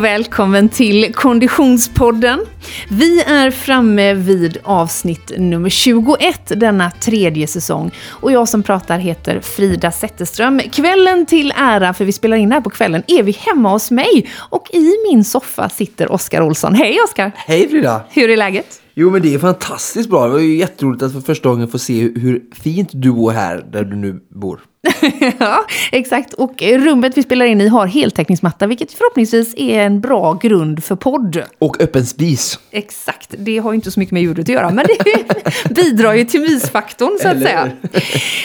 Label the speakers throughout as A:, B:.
A: och välkommen till Konditionspodden. Vi är framme vid avsnitt nummer 21 denna tredje säsong. Och jag som pratar heter Frida Zetterström. Kvällen till ära, för vi spelar in här på kvällen, är vi hemma hos mig. Och i min soffa sitter Oskar Olsson. Hej Oskar!
B: Hej Frida!
A: Hur är läget?
B: Jo men det är fantastiskt bra. Det var ju jätteroligt att för första gången få se hur fint du bor här där du nu bor.
A: ja, exakt. Och rummet vi spelar in i har heltäckningsmatta, vilket förhoppningsvis är en bra grund för podd.
B: Och öppen spis.
A: Exakt. Det har ju inte så mycket med ljudet att göra, men det bidrar ju till mysfaktorn, så att
B: Eller
A: säga.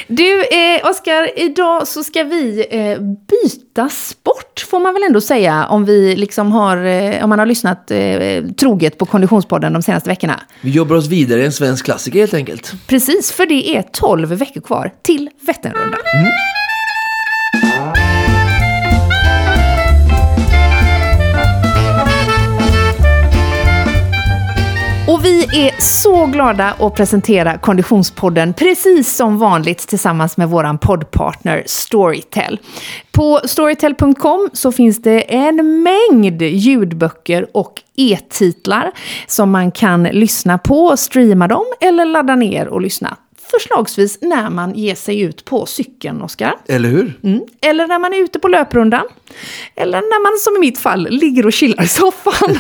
A: Du, eh, Oskar, idag så ska vi eh, byta sport, får man väl ändå säga, om, vi liksom har, eh, om man har lyssnat eh, troget på Konditionspodden de senaste veckorna.
B: Vi jobbar oss vidare i en svensk klassiker helt enkelt.
A: Precis, för det är 12 veckor kvar till Vätternrundan. Mm. Och vi är så glada att presentera Konditionspodden precis som vanligt tillsammans med vår poddpartner Storytel. På storytel.com så finns det en mängd ljudböcker och e-titlar som man kan lyssna på, streama dem eller ladda ner och lyssna. Förslagsvis när man ger sig ut på cykeln, Oskar.
B: Eller hur?
A: Mm. Eller när man är ute på löprundan. Eller när man, som i mitt fall, ligger och chillar i soffan.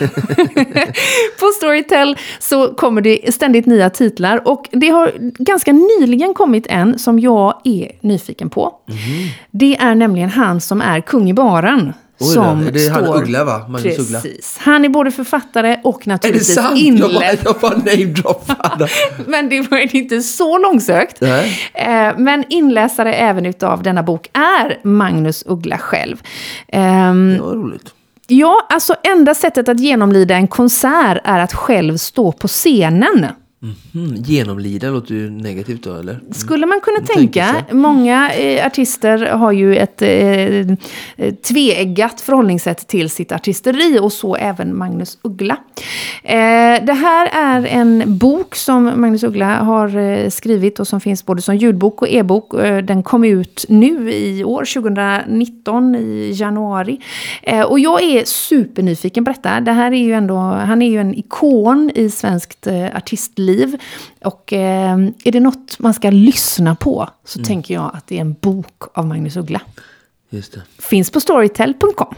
A: på Storytel så kommer det ständigt nya titlar. Och det har ganska nyligen kommit en som jag är nyfiken på. Det är nämligen han som är kung i baren.
B: Oj
A: som
B: det är han
A: står...
B: Uggla, va? Magnus Uggla.
A: Precis. Han är både författare och
B: Är det
A: naturligtvis
B: sant? Jag
A: inledd.
B: bara, jag bara namedroppade.
A: Men det var inte så långsökt.
B: Nej.
A: Eh, Men inläsare även utav denna bok är Magnus Uggla själv. Ehm,
B: Det var roligt.
A: Ja, alltså enda sättet att genomlida en konsert är att själv stå på scenen.
B: Mm, genomlida låter ju negativt då, eller?
A: Skulle man kunna tänka. Många eh, artister har ju ett eh, tveeggat förhållningssätt till sitt artisteri och så även Magnus Uggla. Eh, det här är en bok som Magnus Uggla har eh, skrivit och som finns både som ljudbok och e-bok. Eh, den kom ut nu i år, 2019 i januari. Eh, och jag är supernyfiken på detta. Det här är ju ändå, han är ju en ikon i svenskt eh, artistliv. Och eh, är det något man ska lyssna på så tänker jag att det är en bok av Magnus Uggla.
B: Just det.
A: Finns på storytel.com.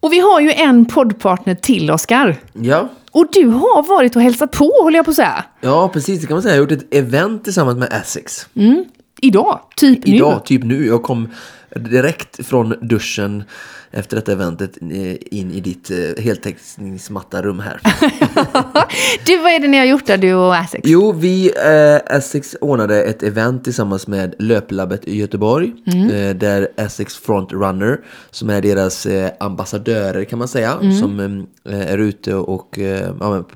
A: Och vi har ju en poddpartner till, Oskar.
B: Ja.
A: Och du har varit och hälsat på, håller jag på att säga.
B: ja, precis. Det kan man säga. Jag har gjort ett event tillsammans med Essex.
A: Mm. Idag, typ nu.
B: Idag, typ nu. Jag kom direkt från duschen efter detta eventet eh, in i ditt eh, heltäckningsmatta rum här.
A: Du, vad är det ni har gjort där, du och Essex?
B: Jo, vi, eh, Essex ordnade ett event tillsammans med Löplabbet i Göteborg. Eh, där Essex Frontrunner, som är deras eh, ambassadörer kan man säga, som eh, är ute och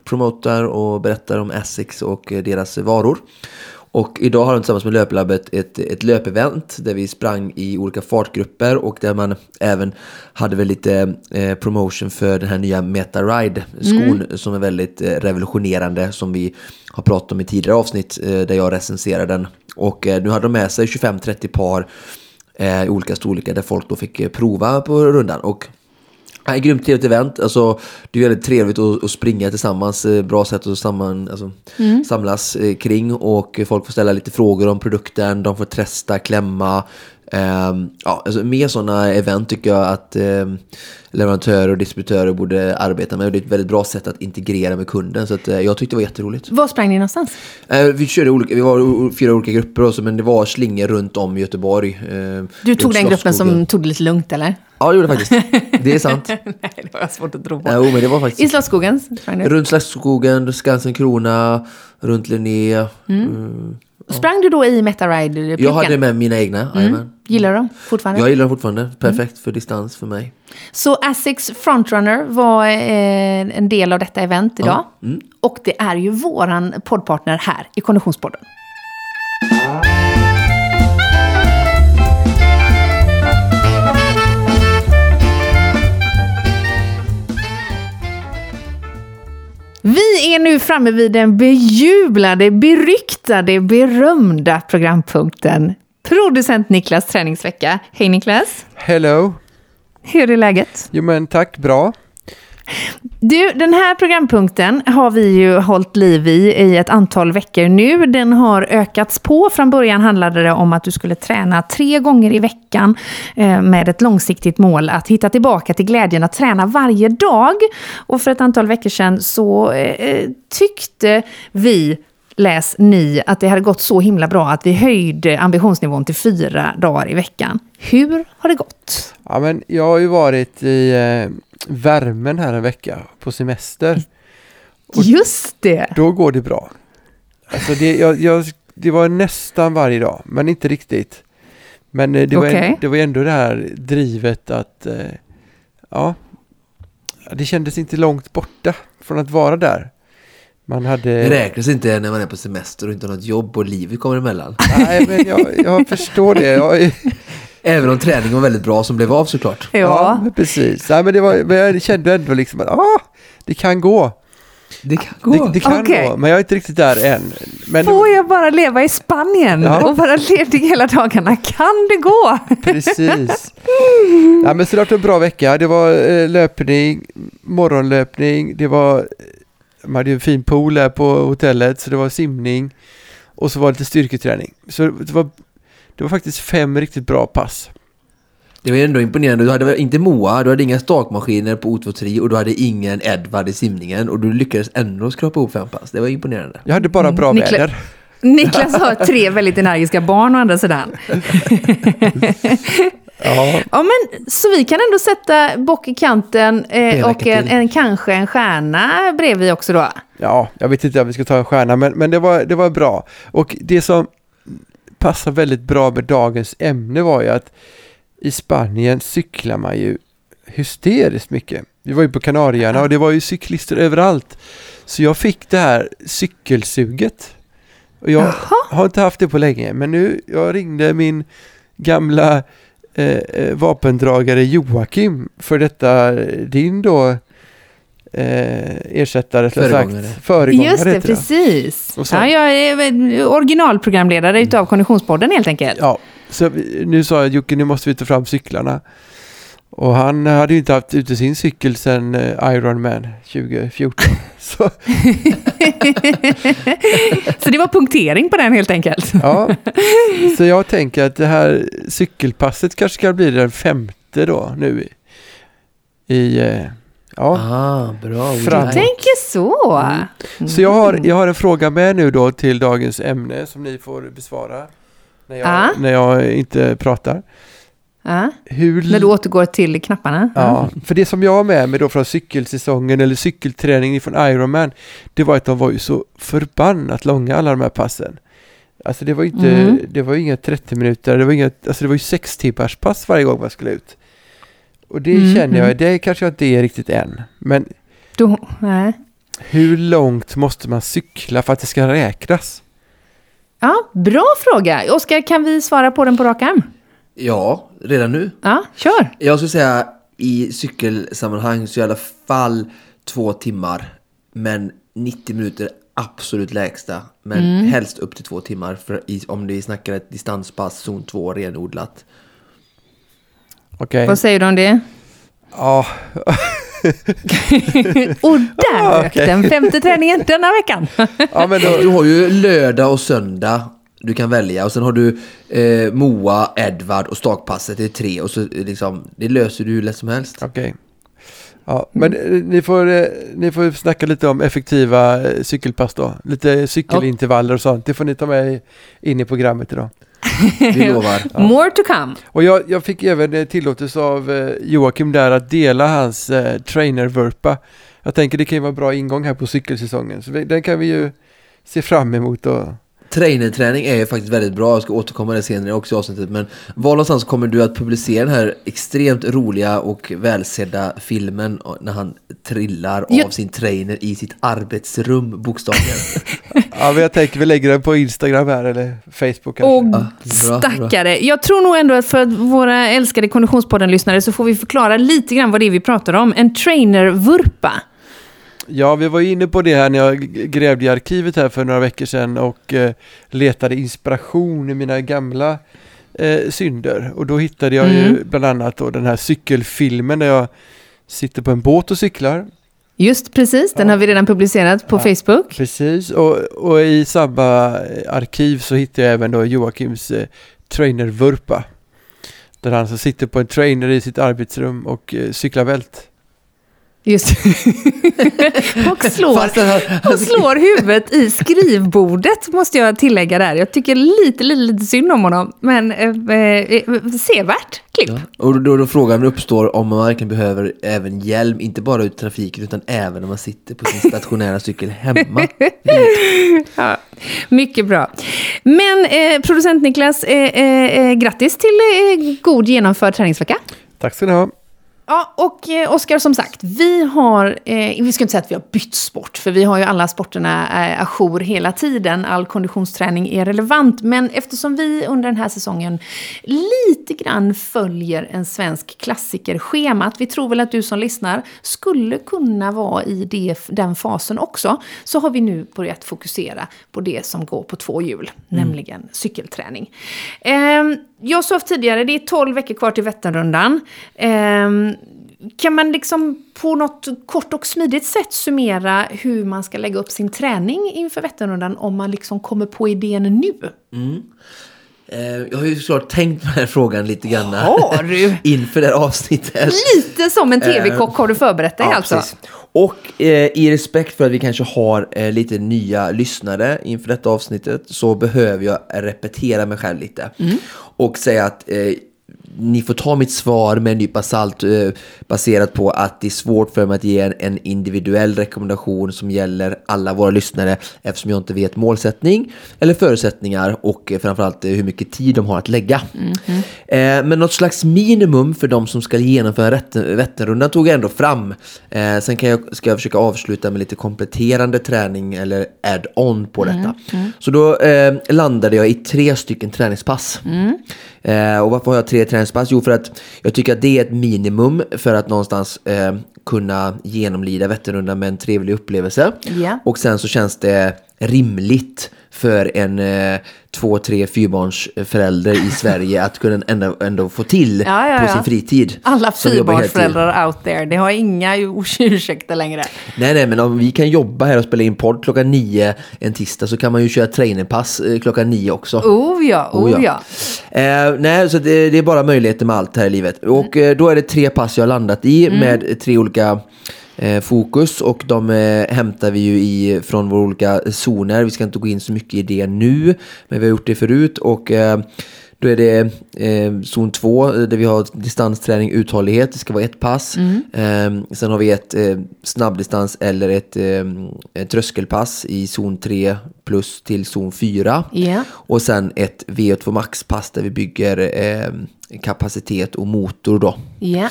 B: promotar och berättar om Essex och deras varor. Och idag har de tillsammans med Löplabbet ett, ett löpevent där vi sprang i olika fartgrupper och där man även hade väl lite eh, promotion för den här nya Meta Ride-skon som är väldigt eh, revolutionerande som vi har pratat om i tidigare avsnitt eh, där jag recenserar den. Och eh, nu hade de med sig 25-30 par eh, i olika storlekar där folk då fick eh, prova på rundan. Och Ja, grymt trevligt event. Alltså, det är väldigt trevligt att, att springa tillsammans. Eh, Bra sätt att samman, alltså, samlas eh, kring. Och folk får ställa lite frågor om produkten. De får testa, klämma. Ehm, ja, alltså, mer sådana event tycker jag att ehm, leverantörer och distributörer borde arbeta med. Och det är ett väldigt bra sätt att integrera med kunden. Så att, eh, jag tyckte det var jätteroligt.
A: Var sprang ni någonstans?
B: Eh, vi, körde olika, vi var fyra olika grupper också, men det var slingor runt om i Göteborg. Eh,
A: Du tog den gruppen som tog det lite lugnt, eller?
B: Ja, det gjorde jag faktiskt. Det är sant.
A: Nej, det var svårt att tro på.
B: Jo, men det var faktiskt...
A: I Slottsskogen.
B: Runt Slottsskogen, Skansen Krona, runt Linné. Mm.
A: Sprang du då i Metaride-pjäcken?
B: Jag hade med mina egna. jajamän.
A: Gillar du dem fortfarande?
B: Jag gillar dem fortfarande. Perfekt för distans för mig.
A: Så Asics Frontrunner var eh, en del av detta event idag.
B: Mm.
A: Och det är ju våran poddpartner här i Konditionspodden. Vi är nu framme vid den bejublade, beryktade, berömda programpunkten Producent Niklas träningsvecka. Hej Niklas!
C: Hello.
A: hur är läget?
C: Jo men tack, bra.
A: Du, den här programpunkten har vi ju hållit liv i i ett antal veckor nu. Den har ökats på. Från början handlade det om att du skulle träna tre gånger i veckan eh, med ett långsiktigt mål att hitta tillbaka till glädjen att träna varje dag. Och för ett antal veckor sedan så eh, eh, tyckte vi läs ni, att det hade gått så himla bra att vi höjde ambitionsnivån till fyra dagar i veckan. Hur har det gått?
C: Ja, men jag har ju varit i eh, värmen här en vecka på semester. Och
A: Just det!
C: Då går det bra. Alltså det, jag, jag, det var nästan varje dag, men inte riktigt. Men eh, det, var, en, det var ändå det här drivet att, eh, ja, det kändes inte långt borta från att vara där. Man
B: Det
C: hade...
B: räknas inte när man är på semester och inte har något jobb och livet kommer emellan.
C: Nej, men jag, jag förstår det. Jag,
B: Även om träningen var väldigt bra som blev av såklart.
A: Ja.
C: men precis. Nej, men, det var, men jag kände ändå liksom att ah, det kan gå.
B: Det kan gå.
C: Det, det kan
A: Okej.
C: gå, men jag är inte riktigt där än. Men
A: Får jag bara leva i Spanien
C: Ja.
A: och vara ledig hela dagarna? Kan det gå?
C: precis. Ja, men så det har varit en bra vecka. Det var eh, löpning, morgonlöpning, det var, man hade ju en fin pool här på hotellet, så det var simning och så var det lite styrketräning. Så det var, det var faktiskt fem riktigt bra pass.
B: Det var ändå imponerande. Du hade inte Moa, du hade inga stakmaskiner på O23 och du hade ingen Edvard i simningen och du lyckades ändå skrapa ihop fem pass. Det var imponerande.
C: Jag hade bara bra
A: Niklas-
C: väder.
A: Niklas har tre väldigt energiska barn å andra sidan.
C: Ja,
A: Ja, men, så vi kan ändå sätta bock i kanten eh, och en, en, kanske en stjärna bredvid också då.
C: ja, jag vet inte om vi ska ta en stjärna, men, men det, var, det var bra. Och det som passar väldigt bra med dagens ämne var ju att i Spanien cyklar man ju hysteriskt mycket. Vi var ju på Kanarieöarna och det var ju cyklister överallt. Så jag fick det här cykelsuget. Och jag har inte haft det på länge, men nu, jag ringde min gamla eh, eh, vapendragare Joakim för detta, din då eh, ersättare,
B: Föregångare.
C: sagt. Föregångare.
A: Just det, precis. Ja, jag är väl originalprogramledare utav Konditionspodden helt enkelt.
C: Ja, så nu sa jag Jocke, nu måste vi ta fram cyklarna. Och han hade ju inte haft ute sin cykel sedan eh, Ironman 2014. Så
A: Så det var punktering på den helt enkelt.
C: ja, så jag tänker att det här cykelpasset kanske ska bli den femte då nu i, i eh, ja.
B: Ah, bra.
C: Framåt.
A: Tänker så.
C: Så jag har, jag har en fråga med nu då till dagens ämne som ni får besvara när jag,
A: Ja.
C: när jag inte pratar.
A: Ja,
C: Hur
A: när du återgår till knapparna.
C: Ja, för det som jag har med mig då från cykelsäsongen eller cykelträningen från Ironman, det var att de var ju så förbannat långa alla de här passen. Alltså det var ju inte,
A: Mm.
C: det var inga 30 minuter, det var inga, alltså det var ju 6 timmars pass varje gång man skulle ut. Och det
A: Mm,
C: känner jag,
A: mm.
C: det kanske jag inte är riktigt än. Men
A: Du, nej.
C: hur långt måste man cykla för att det ska räknas?
A: Ja, bra fråga. Oskar, kan vi svara på den på rak arm?
B: Ja, redan nu.
A: Ja, kör.
B: Jag skulle säga i cykelsammanhang så i alla fall två timmar. Men 90 minuter absolut lägsta. Men
A: Mm.
B: helst upp till två timmar för om vi snackar ett distanspass, zon 2 renodlat.
C: Okej.
A: Vad säger du om det?
C: Ja,
A: Och där
C: Ah,
A: dök
C: okej.
A: den femte träningen denna veckan.
C: ja, men då,
B: Du har ju lördag och söndag du kan välja och sen har du eh, Moa, Edvard och stakpasset. Det är tre och så eh, liksom, det löser du hur lätt som helst.
C: Okej. Ja, men eh, ni får, eh, ni får snacka lite om effektiva eh, cykelpass då. Lite cykelintervaller och sånt. Det får ni ta med in i programmet idag.
B: Vi lovar.
A: More to come.
C: Och jag, jag fick även eh, tillåtelse av eh, Joakim där att dela hans eh, trainer-vurpa. Jag tänker det kan ju vara bra ingång här på cykelsäsongen. Så vi, den kan vi ju se fram emot och
B: Trainerträning är ju faktiskt väldigt bra, jag ska återkomma det senare också i avsnittet. Men var någonstans kommer du att publicera den här extremt roliga och välsedda filmen när han trillar av
A: Ja.
B: sin trainer i sitt arbetsrum bokstavligen?
C: Ja, men jag tänker vi lägger den på Instagram här eller Facebook kanske.
A: Och
B: Ja, bra, bra.
A: stackare. Jag tror nog ändå att för att våra älskade Konditionspodden-lyssnare så får vi förklara lite grann vad det är vi pratar om. En trainer-vurpa.
C: Ja, vi var ju inne på det här när jag grävde i arkivet här för några veckor sedan och eh, letade inspiration i mina gamla eh, synder. Och då hittade jag ju
A: Mm.
C: bland annat då den här cykelfilmen där jag sitter på en båt och cyklar.
A: Just precis, den
C: Ja.
A: har vi redan publicerat på
C: Ja.
A: Facebook.
C: Precis, och, och i samma eh, arkiv så hittade jag även då Joakims eh, trainervurpa. Där han så sitter på en trainer i sitt arbetsrum och eh, cyklar vält.
A: Just och slår, och slår huvudet i skrivbordet, måste jag tillägga där. Jag tycker lite, lite, lite synd om honom, men eh, eh, sevärt klipp.
B: Ja. Och då, då frågan uppstår om man verkligen behöver även hjälm, inte bara ut trafiken utan även när man sitter på sin stationära cykel hemma.
A: Ja, mycket bra. Men eh, producent Niklas, eh, eh, eh, grattis till eh, god genomförd träningsvecka.
C: Tack ska ni ha.
A: Ja, och eh, Oskar, som sagt, vi har, eh, vi ska inte säga att vi har bytt sport, för vi har ju alla sporterna eh, ajour hela tiden. All konditionsträning är relevant, men eftersom vi under den här säsongen lite grann följer en svensk klassikerschema, att vi tror väl att du som lyssnar skulle kunna vara i det, den fasen också, så har vi nu börjat fokusera på det som går på två hjul, nämligen cykelträning. Ehm, jag sa tidigare, det är 12 veckor kvar till Vätternrundan. Ehm, kan man liksom på något kort och smidigt sätt summera hur man ska lägga upp sin träning inför Vätternrundan om man liksom kommer på idén nu?
B: Eh, Jag har ju såklart tänkt på den här frågan lite grann
A: Har du?
B: inför det här avsnittet.
A: Lite som en tv-kock har du förberett dig
B: Ja,
A: alltså?
B: precis. Och eh, i respekt för att vi kanske har eh, lite nya lyssnare inför detta avsnittet så behöver jag repetera mig själv lite.
A: Mm.
B: Och säga att eh, ni får ta mitt svar med en nypa salt eh, baserat på att det är svårt för mig att ge en, en individuell rekommendation som gäller alla våra lyssnare eftersom jag inte vet målsättning eller förutsättningar och eh, framförallt eh, hur mycket tid de har att lägga. Eh, men något slags minimum för de som ska genomföra Vättern- Vätternrundan tog jag ändå fram. Sen kan jag, ska jag försöka avsluta med lite kompletterande träning eller add-on på detta. Så då landade jag i tre stycken träningspass. Eh, och varför har jag tre träningspass? Jo, för att jag tycker att det är ett minimum för att någonstans eh, kunna genomlida Vätternrundan med en trevlig upplevelse.
A: Ja.
B: Och sen så känns det rimligt för en eh, två, tre, fyrbarns förälder i Sverige att kunna ändå, ändå få till
A: Ja, ja,
B: på sin fritid.
A: Alla fyrbarnsföräldrar out there, det har inga ursäkter längre.
B: Nej, nej, men om vi kan jobba här och spela in podd klockan nio en tisdag så kan man ju köra trainerpass eh, klockan nio också.
A: Oh ja, oh,
B: Oh
A: ja.
B: ja. Eh, nej, så det, det är bara möjligheter med allt här i livet. Och eh, då är det tre pass jag har landat i med tre olika fokus och de eh, hämtar vi ju i, från våra olika zoner. Vi ska inte gå in så mycket i det nu, men vi har gjort det förut. Och eh, då är det eh, zon 2 där vi har distansträning uthållighet. Det ska vara ett pass. Eh, sen har vi ett eh, snabbdistans eller ett, eh, ett tröskelpass i zon 3 plus till zon 4.
A: Ja.
B: Och sen ett VO2 Max-pass där vi bygger eh, kapacitet och motor då.
A: ja.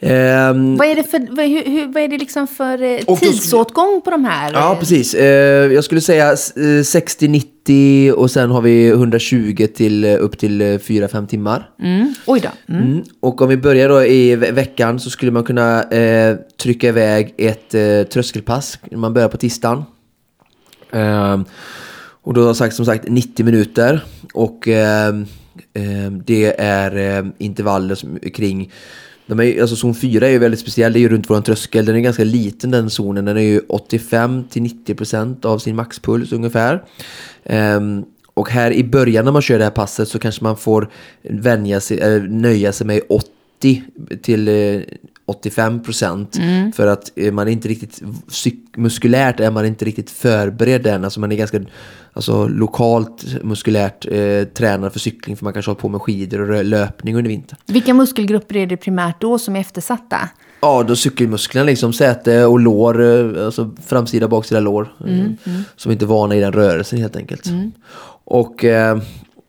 B: Ehm,
A: Vad är det för, vad, hur, hur, vad är det liksom för eh,
B: Och
A: tidsåtgång på de här?
B: ja,
A: eh,
B: precis. Eh, jag skulle säga eh, 60-90 och sen har vi 120 till eh, upp till eh, 4-5 timmar.
A: Mm. Oj då. Mm.
B: Mm. Och om vi börjar då i ve- veckan så skulle man kunna eh, trycka iväg ett eh, tröskelpass. Man börjar på tisdagen. Ehm, och då har jag sagt som sagt 90 minuter. Och ehm, det är eh, intervaller som, kring de är, alltså zon 4 är ju väldigt speciell, det är ju runt våran tröskel. Den är ganska liten den zonen, den är ju 85-90% av sin maxpuls ungefär. Ehm, och här i början när man kör det här passet så kanske man får vänja sig, nöja sig med 80 till eh, 85 procent. För att eh, man är inte riktigt, muskulärt är man inte riktigt förberedd än. Alltså man är ganska alltså, lokalt muskulärt eh, tränad för cykling för man kanske har på med skidor och löpning under vintern.
A: Vilka muskelgrupper är det primärt då som är eftersatta?
B: Ja, då cykelmusklerna liksom, säte och lår, eh, alltså framsida och baksida lår. eh, Som inte är vana i den rörelsen helt enkelt. Och eh,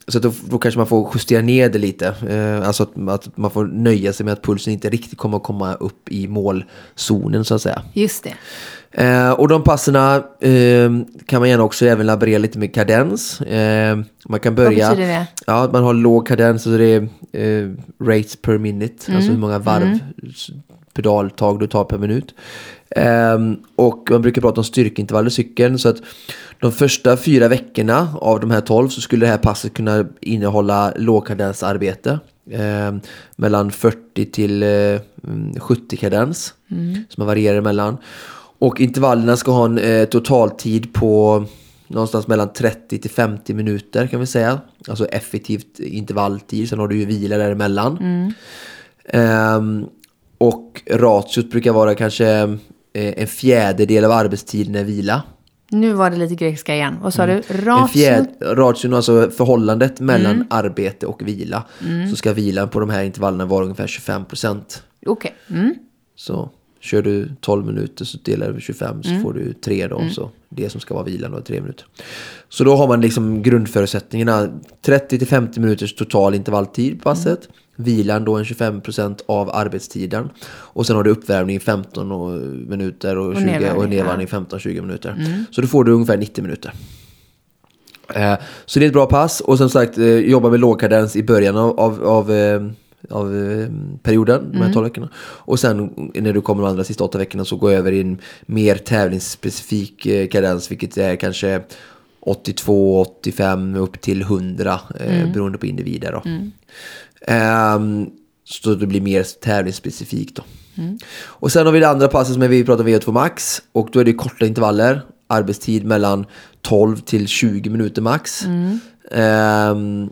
B: så att då, då kanske man får justera ner det lite. Eh, alltså att, att man får nöja sig med att pulsen inte riktigt kommer att komma upp i målzonen så att säga.
A: Just det.
B: Eh, och de passerna eh, kan man gärna också även laborera lite med kadens. Eh, man kan börja...
A: betyder det?
B: Ja, att man har låg kadens, alltså det är eh, rates per minute, alltså hur många varv s- pedaltag du tar per minut. Ehm, och man brukar prata om styrkeintervall i cykeln. Så att de första fyra veckorna av de här 12 så skulle det här passet kunna innehålla lågkadensarbete. Ehm, mellan 40 till eh, 70 kadens. Som man varierar mellan. Och intervallerna ska ha en eh, totaltid på någonstans mellan 30 till 50 minuter kan vi säga. Alltså effektivt intervalltid. Sen har du ju vila däremellan. Ehm, och ratiot brukar vara kanske en fjärdedel av arbetstiden är vila.
A: Nu var det lite grekiska igen. Vad sa du?
B: En
A: Ratio?
B: ration, alltså förhållandet mellan arbete och vila. Så ska vilan på de här intervallerna vara ungefär 25 procent.
A: Okej. Mm.
B: Så kör du 12 minuter så delar du 25 så får du 3 då. Så det som ska vara vilan då är 3 minuter. Så då har man liksom grundförutsättningarna. 30 till 50 minuters total intervalltid på passet. Vilan då en 25% av arbetstiden. Och sen har du uppvärmning 15 och- minuter och, 20 och
A: nedvärmning,
B: nedvärmning 15-20 minuter. Så då får du ungefär 90 minuter. Eh, Så det är ett bra pass och som sagt eh, jobba med lågkadens i början av, av, av, eh, av perioden, de här 12 veckorna. Och sen när du kommer de andra sista åtta veckorna så gå över i en mer tävlingsspecifik kadens vilket är kanske 82, 85 upp till 100 eh, beroende på individer. Då. Ehm, så det blir mer tävlingsspecifikt då. Och sen har vi det andra passet som är vi pratar om VO2 max. Och då är det korta intervaller. Arbetstid mellan 12 till 20 minuter max. Ehm,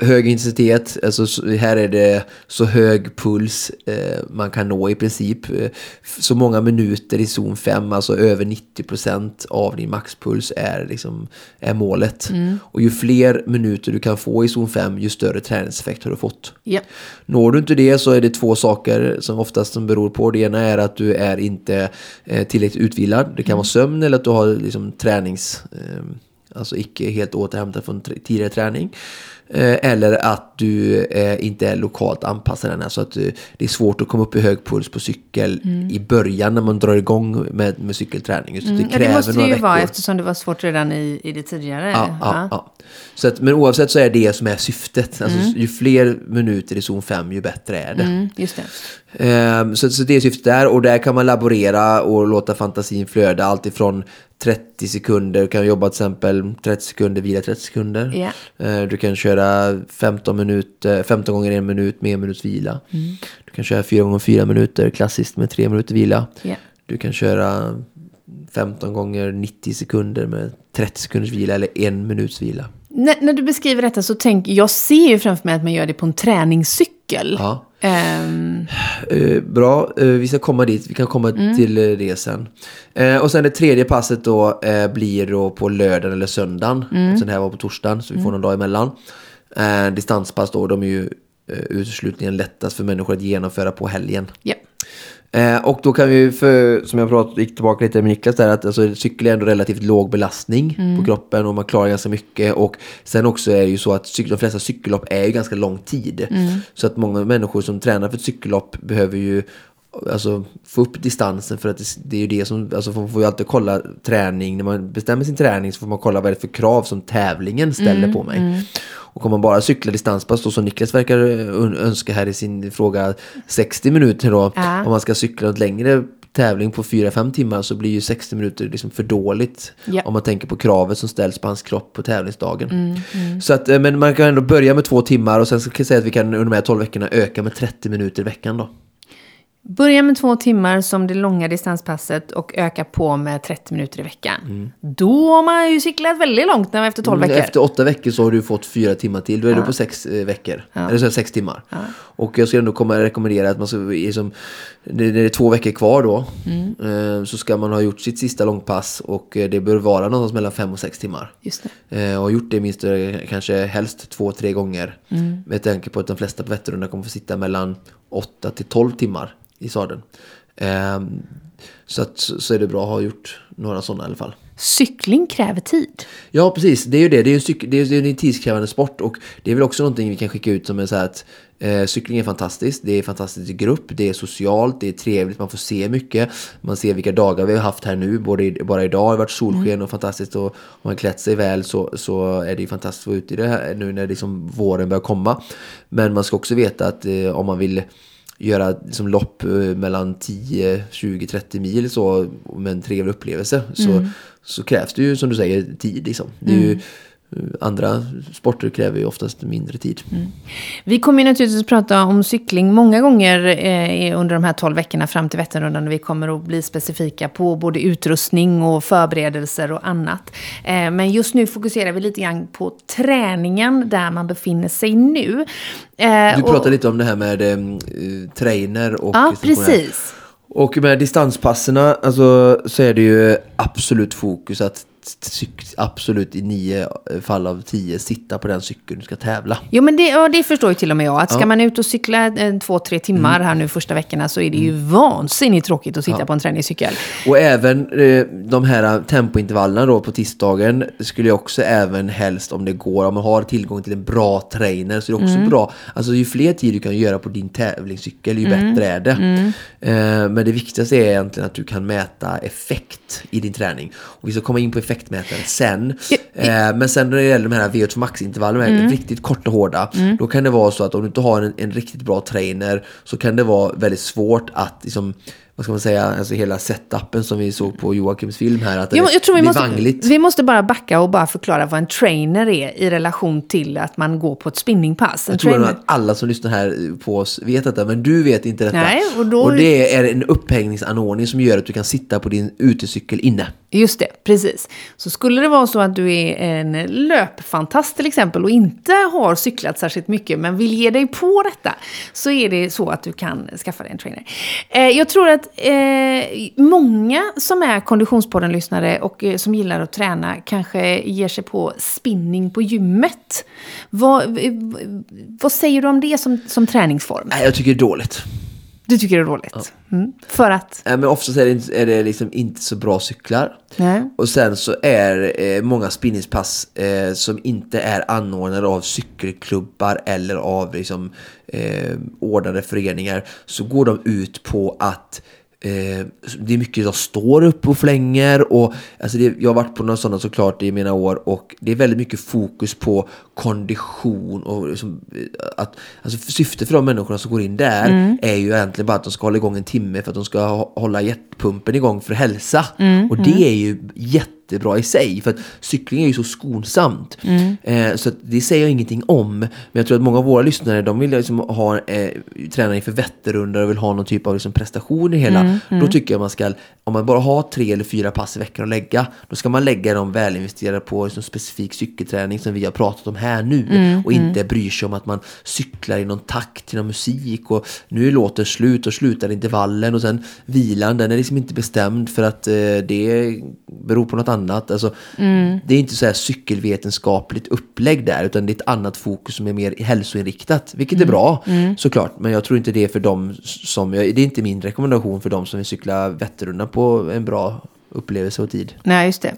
B: hög intensitet, alltså så- här är det så hög puls eh, man kan nå i princip. Eh, så många minuter i zon 5, alltså över 90% av din maxpuls är, liksom, är målet. Och ju fler minuter du kan få i zon 5, ju större träningseffekt har du fått.
A: Ja.
B: Når du inte det så är det två saker som oftast som beror på. Det ena är att du är inte eh, tillräckligt utvilad. Det kan vara sömn eller att du har liksom, tränings... Eh, alltså icke helt återhämtad från tidigare träning. Eh, eller att du eh, inte är lokalt anpassad än. Alltså att eh, det är svårt att komma upp i hög puls på cykel i början när man drar igång med, med cykelträning. Just att det
A: Mm. Ja,
B: kräver
A: det måste det ju vara
B: veckor.
A: eftersom det var svårt redan i, i det tidigare.
B: Ja, ja, ja. Så att, men oavsett så är det som är syftet. Alltså, Ju fler minuter i zon 5 ju bättre är det.
A: Mm, just det.
B: Ehm, så, så det är syftet där och där kan man laborera och låta fantasin flöda allt ifrån 30 sekunder, du kan jobba till exempel 30 sekunder, vila 30 sekunder. Ehm, du kan köra 15, minuter, 15 gånger en minut med en minuts vila.
A: Mm.
B: Du kan köra 4 gånger 4 minuter klassiskt med 3 minuter vila.
A: Ja.
B: Du kan köra 15 gånger 90 sekunder med 30 sekunders vila eller en minuts vila.
A: När, när du beskriver detta så tänker jag ser ju framför mig att man gör det på en träningscykel.
B: Ja.
A: Ehm,
B: Eh, bra, eh, vi ska komma dit. Vi kan komma till eh, det sen. Eh, och sen det tredje passet då blir då på lördagen eller söndagen. Mm. Sen här var på torsdagen, så vi får någon dag emellan. Distanspass då, de är ju uteslutningen lättast för människor att genomföra på helgen.
A: ja.
B: Eh, och då kan vi, för, som jag pratade, gick tillbaka lite med Niklas där, att alltså, cykel är ändå relativt låg belastning på kroppen och man klarar ganska mycket. Och sen också är det ju så att cykel, de flesta cykellopp är ju ganska lång tid. Så att många människor som tränar för ett cykellopp behöver ju alltså, få upp distansen för att det, det är ju det som, alltså man får ju alltid kolla träning, när man bestämmer sin träning så får man kolla vad det är för krav som tävlingen ställer på mig. Och om man bara cyklar distanspass då som Niklas verkar ö- önska här i sin fråga 60 minuter då,
A: Ja.
B: om man ska cykla ett längre tävling på 4-5 timmar så blir ju 60 minuter liksom för dåligt.
A: Ja.
B: Om man tänker på kravet som ställs på hans kropp på tävlingsdagen. Så att, eh, men man kan ändå börja med två timmar och sen så kan jag säga att vi kan under de här 12 veckorna öka med 30 minuter i veckan då.
A: Börja med två timmar som det långa distanspasset och öka på med 30 minuter i veckan. Då har man ju cyklat väldigt långt när efter 12 veckor.
B: Mm, Efter åtta veckor så har du fått fyra timmar till. Då är du på sex eh, veckor. Eller så är det sex timmar. Och jag skulle ändå komma rekommendera att man ska, liksom, det, det är två veckor kvar då. Eh, så ska man ha gjort sitt sista långpass och eh, det bör vara någonstans mellan fem och sex timmar.
A: Just det.
B: Och gjort det minst kanske helst två, tre gånger. Med tanke på att de flesta på Vätternrundan kommer få sitta mellan 8 till 12 timmar i sadeln. Eh, så, att, så är det bra att ha gjort några sådana i alla fall.
A: Cykling kräver tid.
B: Ja, precis. Det är ju det. Det är en, det är, en tidskrävande sport. Och det är väl också någonting vi kan skicka ut som är så här att eh, cykling är fantastiskt. Det är fantastiskt i grupp. Det är socialt. Det är trevligt. Man får se mycket. Man ser vilka dagar vi har haft här nu. Både, i- bara idag har det varit solsken och fantastiskt. Och om man klätt sig väl så, så är det ju fantastiskt att vara ute i det här nu när liksom våren börjar komma. Men man ska också veta att eh, om man vill göra liksom, lopp eh, mellan 10, 20, 30 mil så, med en trevlig upplevelse så, så krävs det ju som du säger tid. Liksom. Det är ju, eh, Andra sporter kräver ju oftast mindre tid.
A: Vi kommer naturligtvis prata om cykling många gånger eh, under de här 12 veckorna fram till Vätternrundan. Vi kommer att bli specifika på både utrustning och förberedelser och annat. Eh, men just nu fokuserar vi lite grann på träningen där man befinner sig nu. Eh,
B: Du
A: och-
B: pratade lite om det här med eh, trainer och
A: Ja, precis.
B: Och med distanspasserna alltså, så är det ju absolut fokus att absolut i nio fall av tio sitta på den cykeln du ska tävla.
A: Jo, men det, ja, det förstår ju till och med jag. Att ska
B: Ja.
A: man ut och cykla eh, två, tre timmar här nu första veckorna så är det ju vansinnigt tråkigt att sitta på en träningscykel.
B: Och även eh, de här tempointervallerna då på tisdagen skulle jag också även helst om det går, om man har tillgång till en bra trainer så är det också bra. Alltså ju fler tid du kan göra på din tävlingscykel ju bättre är det. Eh, men det viktigaste är egentligen att du kan mäta effekt i din träning. Och vi ska komma in på effektmätare sen. Eh, men sen när det gäller de här VO2 max-intervallerna, mm. riktigt korta och hårda, då kan det vara så att om du inte har en, en riktigt bra trainer så kan det vara väldigt svårt att liksom, vad ska man säga, alltså hela setupen som vi såg på Joakims film här, att det
A: Jo, jag tror vi måste,
B: vangligt.
A: vi måste bara backa och bara förklara vad en trainer är i relation till att man går på ett spinningpass. En
B: Jag tror
A: trainer,
B: att alla som lyssnar här på oss vet detta, men du vet inte detta.
A: Nej, och då-
B: det är en upphängningsanordning som gör att du kan sitta på din utecykel inne.
A: Just det, precis. Så skulle det vara så att du är en löpfantast till exempel och inte har cyklat särskilt mycket men vill ge dig på detta så är det så att du kan skaffa dig en trainer. Eh, jag tror att eh, många som är Konditionspodden-lyssnare och eh, som gillar att träna kanske ger sig på spinning på gymmet. Vad, eh, vad säger du om det som, som träningsform?
B: Jag tycker det är dåligt.
A: Du tycker det är dåligt? Mm. För att?
B: Nej, men oftast är det, är det liksom inte så bra cyklar.
A: Nej.
B: Och sen så är eh, många spinningspass eh, som inte är anordnade av cykelklubbar eller av liksom, eh, ordnade föreningar så går de ut på att eh, det är mycket jag står upp och flänger och alltså det, jag har varit på några sådana såklart i mina år och det är väldigt mycket fokus på kondition och liksom, eh, att alltså syftet för de människorna som går in där är ju egentligen bara att de ska hålla igång en timme för att de ska hålla hjärtpumpen igång för hälsa. Och det är ju jättebra i sig för att cykling är ju så skonsamt. Eh, så det säger jag ingenting om men jag tror att många av våra lyssnare de vill liksom ha eh, träna inför Vätternrundan och vill ha någon typ av liksom prestation i hela. Då tycker jag man ska om man bara har tre eller fyra pass i veckan att lägga då ska man lägga dem välinvesterade på liksom specifik cykelträning som vi har pratat om här nu. Och inte bryr sig om att man cyklar i någon takt till någon musik och nu är låten slut och slutar intervallen och sen vilan den är liksom inte bestämd för att eh, det beror på något annat. Alltså, Det är inte så här cykelvetenskapligt upplägg där utan det är ett annat fokus som är mer hälsoinriktat vilket är bra såklart. Men jag tror inte det är för dem som, det är inte min rekommendation för dem som vill cykla Vätternrundan på en bra upplevelse och tid.
A: Nej, just det.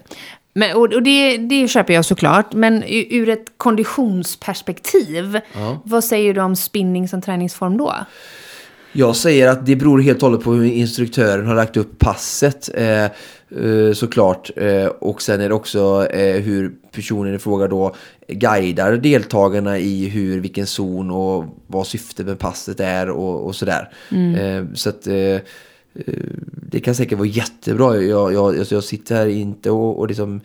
A: Men, och och det, det köper jag såklart. Men ur ett konditionsperspektiv, vad säger du om spinning som träningsform då?
B: Jag säger att det beror helt och hållet på hur instruktören har lagt upp passet eh, eh, såklart. Eh, och sen är det också eh, hur personen i fråga då guidar deltagarna i hur, vilken zon och vad syftet med passet är och, och sådär. Eh, så att det kan säkert vara jättebra. Jag, jag, alltså jag sitter här inte och, och liksom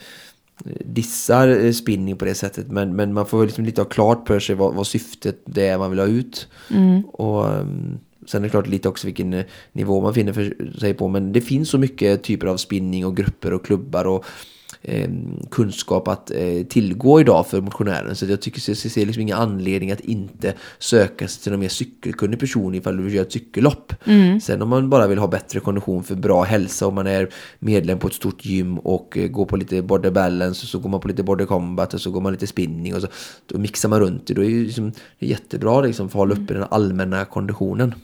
B: dissar eh, spinning på det sättet men, men man får väl liksom lite ha klart för sig vad, vad syftet det är man vill ha ut. Och um, Sen är det klart lite också vilken eh, nivå man finner för sig på men det finns så mycket typer av spinning och grupper och klubbar och eh, kunskap att eh, tillgå idag för motionären. Så jag tycker jag ser liksom ingen anledning att inte söka sig till en mer cykelkunnig person ifall du vill göra ett cykellopp. Sen om man bara vill ha bättre kondition för bra hälsa om man är medlem på ett stort gym och eh, går på lite border balance och så går man på lite border combat och så går man lite spinning och så då mixar man runt det. Då är det liksom, det är jättebra liksom för att hålla uppe den allmänna konditionen.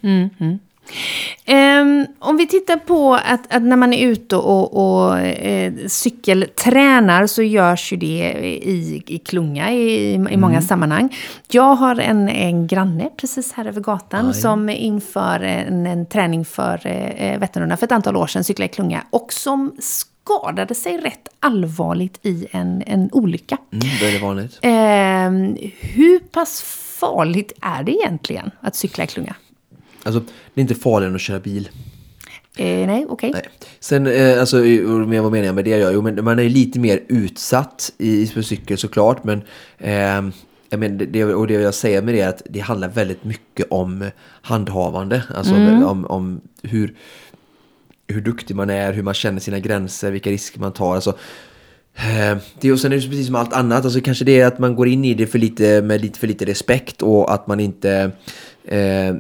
A: Ehm, om vi tittar på att, att när man är ute och, och eh, cykeltränar så görs ju det i, i klunga i, i många sammanhang. Jag har en, en granne precis här över gatan som inför en, en träning för eh, Vätternrundan för ett antal år sedan cyklade i klunga och som skadade sig rätt allvarligt i en, en olycka.
B: Mm, det vanligt.
A: Ehm, hur pass farligt är det egentligen att cykla i klunga?
B: Alltså, det är inte farligare än att köra bil.
A: Eh, nej, okej.
B: Nej. Sen, eh, alltså, med vad menar jag med det? Jo, men man är lite mer utsatt i, på cykel såklart, men eh, jag men, det, och det jag säger med det är att det handlar väldigt mycket om handhavande. Alltså om, om hur, hur duktig man är, hur man känner sina gränser, vilka risker man tar. Alltså, eh, det, och sen är det precis som allt annat, alltså kanske det är att man går in i det för lite, med lite för lite respekt och att man inte eh,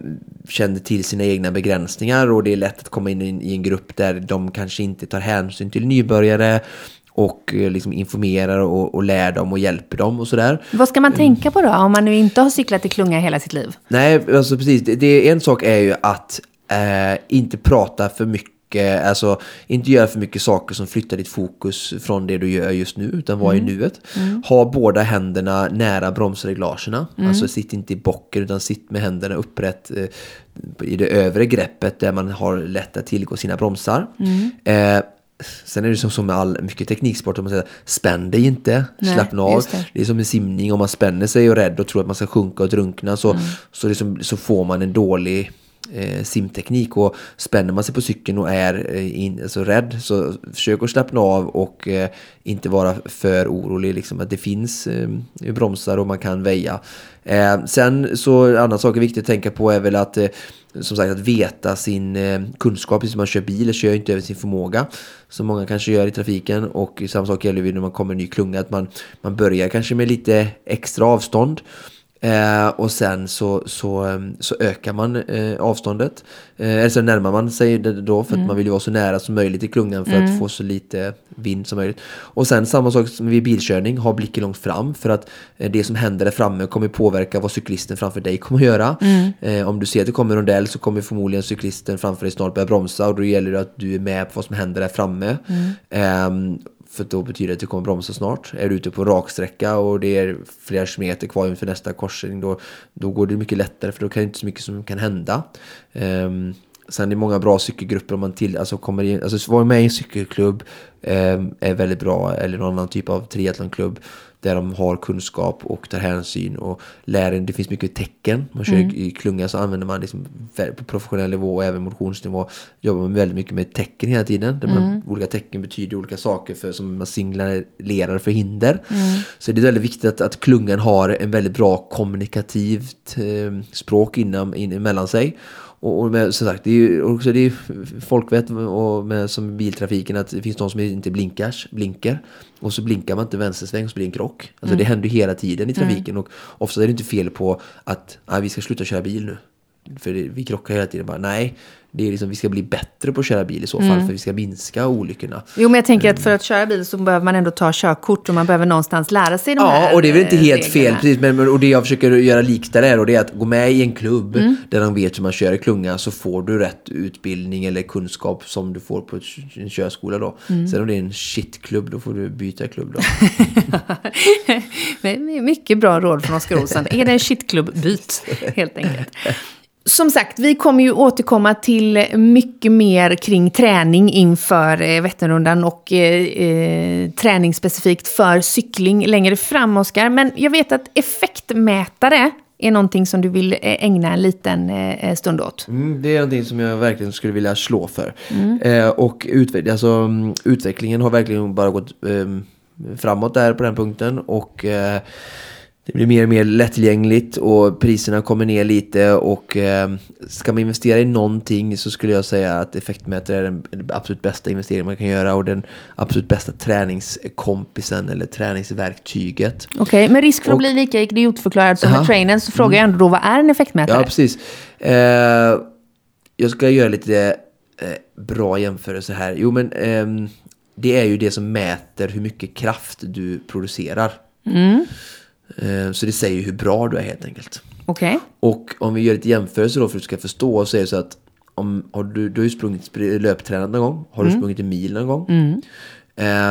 B: känner till sina egna begränsningar och det är lätt att komma in i en grupp där de kanske inte tar hänsyn till nybörjare och eh, liksom informerar och, och lär dem och hjälper dem och sådär.
A: Vad ska man tänka på då, om man nu inte har cyklat i klunga hela sitt liv?
B: Nej, alltså precis. Det, det, en sak är ju att eh, inte prata för mycket Alltså inte göra för mycket saker som flyttar ditt fokus från det du gör just nu utan vara mm. i nuet. Mm. Ha båda händerna nära bromsreglagerna. Mm. Alltså sitt inte i bocken utan sitt med händerna upprätt eh, i det övre greppet där man har lätt att tillgå sina bromsar. Mm. Eh, Sen är det som, som med all mycket tekniksport, om man säger spänn dig inte, Nej, slappna av. Det. det. är som en simning, om man spänner sig och är rädd och tror att man ska sjunka och drunkna så, mm. så, liksom, så får man en dålig eh, simteknik och spänner man sig på cykeln och är eh, in, alltså rädd så försök att slappna av och eh, inte vara för orolig liksom att det finns eh, bromsar och man kan väja. Eh, sen så en annan sak är viktigt att tänka på är väl att eh, som sagt att veta sin eh, kunskap, precis som man kör bil, kör inte över sin förmåga. Som många kanske gör i trafiken och samma sak gäller ju när man kommer i ny klunga, att man, man börjar kanske med lite extra avstånd. Eh, och sen så, så, ehm, så ökar man eh, avståndet. Eh, eller så närmar man sig det då för mm. att man vill ju vara så nära som möjligt i klungan för mm. att få så lite vind som möjligt. Och sen samma sak som vid bilkörning, ha blicken långt fram för att eh, det som händer där framme kommer påverka vad cyklisten framför dig kommer att göra. Mm. Eh, om du ser att det kommer en rondell så kommer förmodligen cyklisten framför dig snart börja bromsa och då gäller det att du är med på vad som händer där framme. För då betyder det att du kommer bromsa snart. Är du ute på raksträcka och det är flera kilometer kvar inför nästa korsning då, då går det mycket lättare för då kan det inte så mycket som kan hända. Um, sen är det många bra cykelgrupper om man till, alltså kommer in, alltså vara med i en cykelklubb um, är väldigt bra eller någon annan typ av triathlonklubb där de har kunskap och tar hänsyn och lär en. Det finns mycket tecken. Man kör mm. i klunga så använder man liksom på professionell nivå och även motionsnivå jobbar man väldigt mycket med tecken hela tiden. Där man, mm. olika tecken betyder olika saker för, som man signalerar för hinder. Mm. Så det är väldigt viktigt att, att klungan har en väldigt bra kommunikativt eh, språk inom, in, mellan sig. Och, och med, som sagt, det är ju också det är folkvett och med, som biltrafiken att det finns de som inte blinkar, blinkar. Och så blinkar man inte vänstersväng och så blir det en krock. Alltså mm. det händer ju hela tiden i trafiken mm. och ofta är det inte fel på att ah, vi ska sluta köra bil nu. För det, vi krockar hela tiden. Bara, nej, det är liksom, vi ska bli bättre på att köra bil i så fall, mm. för vi ska minska olyckorna.
A: Jo, men jag tänker att för att köra bil så behöver man ändå ta körkort och man behöver någonstans lära sig de
B: ja,
A: här
B: Ja, och det är väl inte helt
A: reglerna.
B: fel, precis, men och det jag försöker göra likt där är, och det är att gå med i en klubb mm. där de vet hur man kör i klunga, så får du rätt utbildning eller kunskap som du får på en körskola då. Mm. Sen om det är en shitklubb, då får du byta klubb då.
A: Mycket bra råd från Oskar Olsson. är det en shitklubb, byt helt enkelt. Som sagt, vi kommer ju återkomma till mycket mer kring träning inför eh, Vätternrundan och eh, eh, träning specifikt för cykling längre fram, Oskar. Men jag vet att effektmätare är någonting som du vill eh, ägna en liten eh, stund åt.
B: Mm, det är någonting som jag verkligen skulle vilja slå för. Mm. Eh, och utveck alltså, mm, utvecklingen har verkligen bara gått eh, framåt där på den punkten. Och det blir mer och mer lättillgängligt och priserna kommer ner lite och eh, ska man investera i någonting så skulle jag säga att effektmätare är den absolut bästa investeringen man kan göra och den absolut bästa träningskompisen eller träningsverktyget.
A: Okej, okay, med risk för att bli lika idiotförklarad som med trainern så frågar jag ändå då vad är en effektmätare?
B: Ja, precis. Eh, jag ska göra lite eh, bra jämförelse här. Jo, men ehm, det är ju det som mäter hur mycket kraft du producerar. Mm. Eh, så det säger hur bra du är helt enkelt.
A: Okej. Okay.
B: Och om vi gör ett jämförelse då för att du ska förstå så är det så att om, har du, du har ju sprungit löptränat någon gång. Har du mm. sprungit en mil någon gång? Mm.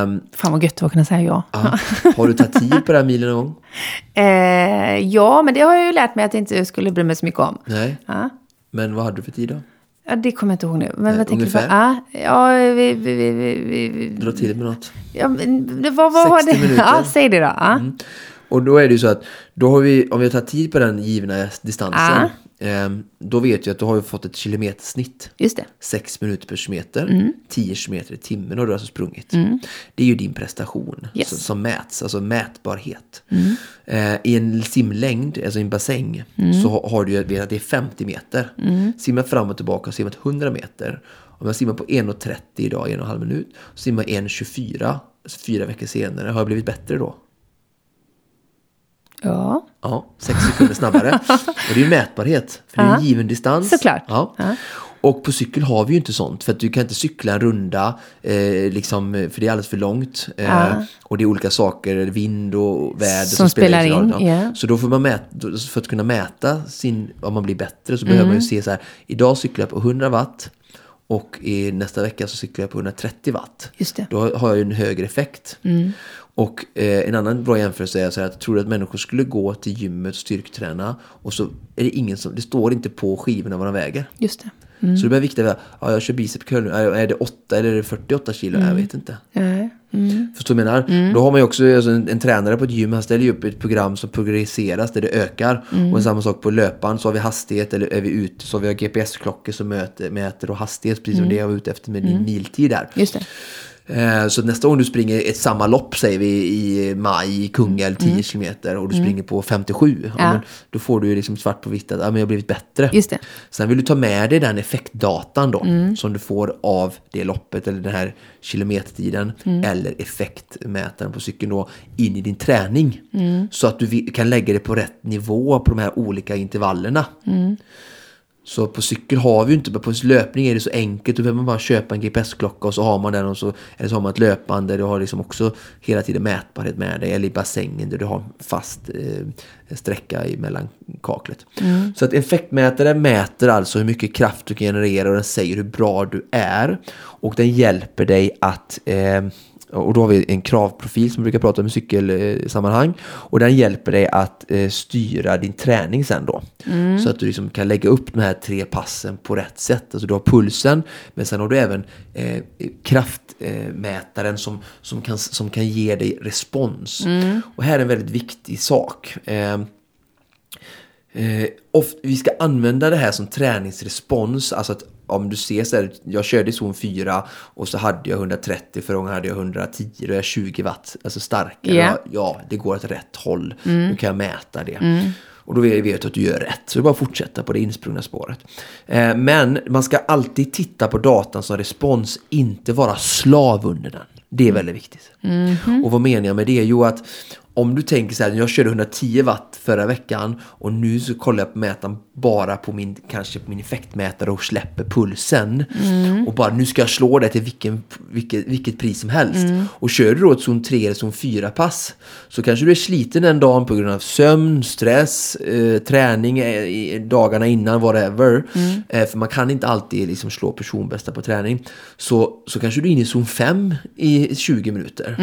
A: Um, Fan vad gött att kunna säga ja.
B: Aha. Har du tagit tid på den här milen någon gång?
A: Eh, ja, men det har jag ju lärt mig att jag inte skulle bry mig så mycket om.
B: Nej. Ja. Men vad hade du för tid då?
A: Ja, det kommer jag inte ihåg nu. Men vad ungefär? Du på? Ah, ja, vi, vi, vi, vi, vi,
B: Dra till med något.
A: Ja, men, vad, vad 60
B: minuter.
A: Ja, säg det då. Ah. Mm.
B: Och då är det ju så att då har vi, om vi tar tid på den givna distansen. eh, då vet jag att du har ju fått ett kilometersnitt.
A: Just det.
B: 6 minuter per kilometer,
A: Mm.
B: 10 kilometer i timmen har du alltså sprungit. Det är ju din prestation
A: Yes. Mm.
B: som, som mäts, alltså mätbarhet. Eh, I en simlängd, alltså i en bassäng, så har, har du ju vet att det är 50 meter.
A: Mm.
B: Simmar fram och tillbaka och simmat 100 meter. Om jag simmar på 1.30 idag, en och en halv minut, simmar jag 1.24, alltså fyra veckor senare. Har jag blivit bättre då?
A: Ja.
B: Ja, sex sekunder snabbare. och det är ju mätbarhet, för det är en given distans.
A: Såklart.
B: Ja. Och på cykel har vi ju inte sånt, för att du kan inte cykla en runda, eh, liksom, för det är alldeles för långt. Eh. Och det är olika saker, vind och väder
A: Som spelar in,
B: roll.
A: ja.
B: Så då får man mäta, för att kunna mäta sin, om man blir bättre så
A: Mm.
B: behöver man ju se så här, idag cyklar jag på 100 watt och i nästa vecka så cyklar jag på 130 watt.
A: Just det.
B: Då har jag ju en högre effekt. Och eh, en annan bra jämförelse är så här att tror du att människor skulle gå till gymmet och styrketräna och så är det ingen som, det står inte på skivorna vad de väger.
A: Just det.
B: Så det blir viktigt att ja, jag kör bicep är det 8 eller är det 48 kilo? Jag vet inte.
A: Mm.
B: Förstår du vad jag menar? Då har man ju också alltså, en, en tränare på ett gym, han ställer ju upp ett program som progresseras där det ökar. Och samma sak på löparen så har vi hastighet, eller är vi ute så har vi GPS-klockor som mäter, mäter och hastighet, precis som det jag var ute efter med din miltid där.
A: Just det.
B: Eh, Så nästa gång du springer ett samma lopp, säger vi i maj i Kungälv, 10 kilometer och du springer på 57. Ja.
A: Ja.
B: men då får du ju liksom svart på vitt att ja, men jag har blivit bättre.
A: Just det.
B: Sen vill du ta med dig den effektdatan då
A: Mm.
B: som du får av det loppet eller den här kilometertiden
A: Mm.
B: eller effektmätaren på cykeln då in i din träning.
A: Mm.
B: Så att du kan lägga det på rätt nivå på de här olika intervallerna.
A: Mm.
B: Så på cykel har vi ju inte, på löpning är det så enkelt. Då behöver man bara köpa en GPS-klocka och så har man den och så, eller så har man ett löpband där du har liksom också hela tiden mätbarhet med dig. Eller i bassängen där du har fast eh, sträcka mellan kaklet. Så att effektmätare mäter alltså hur mycket kraft du kan generera och den säger hur bra du är. Och den hjälper dig att eh, och då har vi en kravprofil som vi brukar prata om i cykelsammanhang. Och den hjälper dig att eh, styra din träning sen då. Så att du liksom kan lägga upp de här tre passen på rätt sätt. Alltså du har pulsen, men sen har du även eh, kraftmätaren som, som, kan, som kan ge dig respons. Och här är en väldigt viktig sak. Eh, vi ska använda det här som träningsrespons. Alltså att om du ser så här, jag körde i zon 4 och så hade jag 130, förra gången hade jag 110, då är jag 20 watt, alltså starkare.
A: Ja.
B: Ja, ja, det går åt rätt håll. Nu kan jag mäta det. Och då vet jag att du gör rätt. Så det är bara att fortsätta på det insprungna spåret. Eh, men man ska alltid titta på datan som respons, inte vara slav under den. Det är väldigt viktigt. Och vad menar jag med det? Jo, att om du tänker så här, jag körde 110 watt förra veckan och nu så kollar jag på mätaren bara på min, kanske på min effektmätare och släpper pulsen. Och bara nu ska jag slå det till vilken, vilket, vilket pris som helst. Och kör du då ett zon 3 eller zon 4 pass så kanske du är sliten den dagen på grund av sömn, stress, eh, träning eh, i dagarna innan, whatever. Eh, för man kan inte alltid liksom slå personbästa på träning. Så, så kanske du är inne i zon 5 i 20 minuter.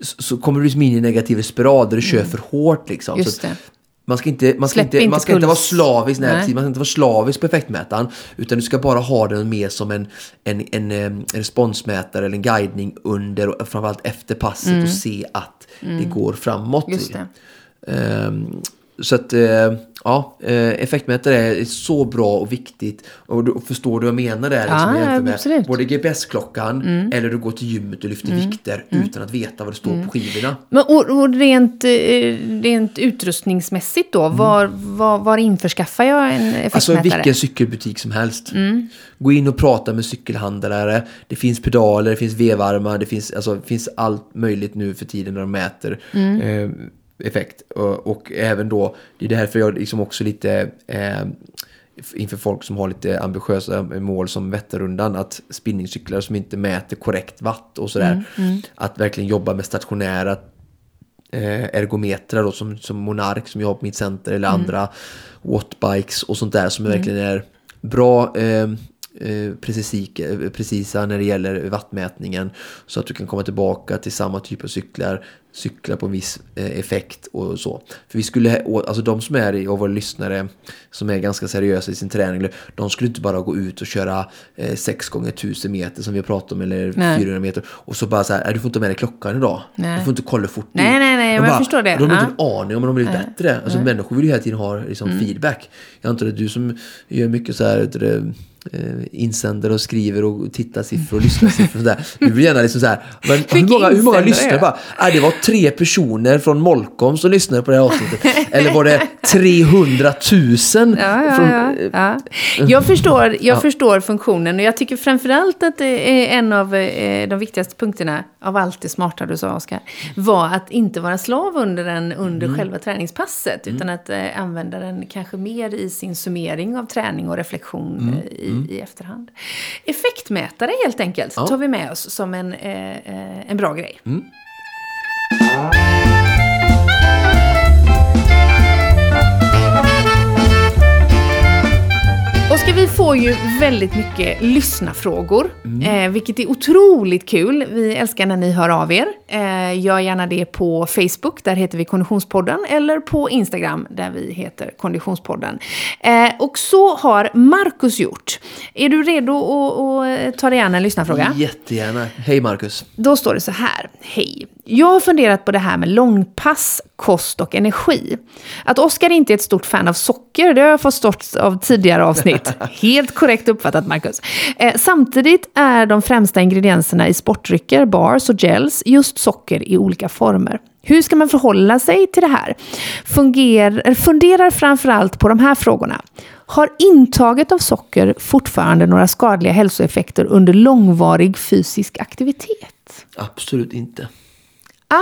B: Så, så kommer du liksom in i en spiral där du kör för hårt. Liksom.
A: Just det.
B: Man ska inte, man ska
A: Släpp
B: inte, man ska inte vara slavisk, nej. Man ska inte vara slavisk på effektmätaren. Utan du ska bara ha den mer som en, en, en, eh, responsmätare eller en guidning under och framförallt efter passet och se att det går framåt.
A: Mm. Just det.
B: Ehm, så att, eh, ja, eh, effektmätare är så bra och viktigt. Och du förstår du vad jag menar där? Liksom,
A: Ja,
B: jämför med
A: absolut. Mm.
B: både GPS-klockan eller du går till gymmet och lyfter vikter utan att veta vad det står
A: Mm.
B: på skivorna.
A: Men, och, och rent, eh, rent utrustningsmässigt då, var, var, var införskaffar jag en effektmätare?
B: Alltså vilken cykelbutik som helst. Gå in och prata med cykelhandlare. Det finns pedaler, det finns vevarmar, det finns, alltså, det finns allt möjligt nu för tiden när de mäter effekt. Och, och även då, det är därför jag liksom också lite eh, inför folk som har lite ambitiösa mål som Vätternrundan, att spinningcyklar som inte mäter korrekt watt och sådär, att verkligen jobba med stationära eh, ergometrar då, som, som Monark som jag har på mitt center eller andra wattbikes och sånt där som verkligen är bra eh, eh, eh, precisa när det gäller vattmätningen. Så att du kan komma tillbaka till samma typ av cyklar, cykla på en viss eh, effekt och så. För vi skulle, alltså de som är av våra lyssnare som är ganska seriösa i sin träning, de skulle inte bara gå ut och köra 6 gånger 1000 meter som vi har pratat om eller nej. 400 meter och så bara så här, du får inte med dig klockan idag. Nej. Du får inte kolla hur fort
A: Nej, nej, nej, jag förstår det.
B: De har inte en aning om de har blivit bättre. Alltså människor vill ju hela tiden ha liksom, mm. feedback. Jag antar att du som gör mycket så här, eh, insändare och skriver och tittar siffror och lyssnar siffror och sådär. Du vill gärna liksom så här, men hur många, hur många lyssnare? Bara, äh, det var tre personer från Molkom som lyssnade på det här avsnittet. Eller var det 300 000?
A: Ja, ja,
B: från,
A: ja, ja. Jag, förstår, jag ja. förstår funktionen och jag tycker framförallt att det är en av eh, de viktigaste punkterna av allt det smarta du sa, Oskar, var att inte vara slav under den under mm. själva träningspasset, utan mm. att eh, använda den kanske mer i sin summering av träning och reflektion mm. i mm. i efterhand. Effektmätare helt enkelt ja. tar vi med oss som en, eh, eh en bra grej. Mm. Oskar, vi får ju väldigt mycket lyssnarfrågor, mm. eh, vilket är otroligt kul. Vi älskar när ni hör av er. Eh, gör gärna det på Facebook, där heter vi Konditionspodden, eller på Instagram, där vi heter Konditionspodden. Eh, och så har Marcus gjort. Är du redo att ta dig an en lyssnarfråga?
B: Jättegärna. Hej Marcus.
A: Då står det så här. Hej. Jag har funderat på det här med långpass, kost och energi. Att Oskar inte är ett stort fan av socker, det har jag förstått av tidigare avsnitt. Helt korrekt uppfattat, Marcus. Eh, samtidigt är de främsta ingredienserna i sportdrycker, bars och gels just socker i olika former. Hur ska man förhålla sig till det här? Funger, funderar framförallt på de här frågorna. Har intaget av socker fortfarande några skadliga hälsoeffekter under långvarig fysisk aktivitet?
B: Absolut inte.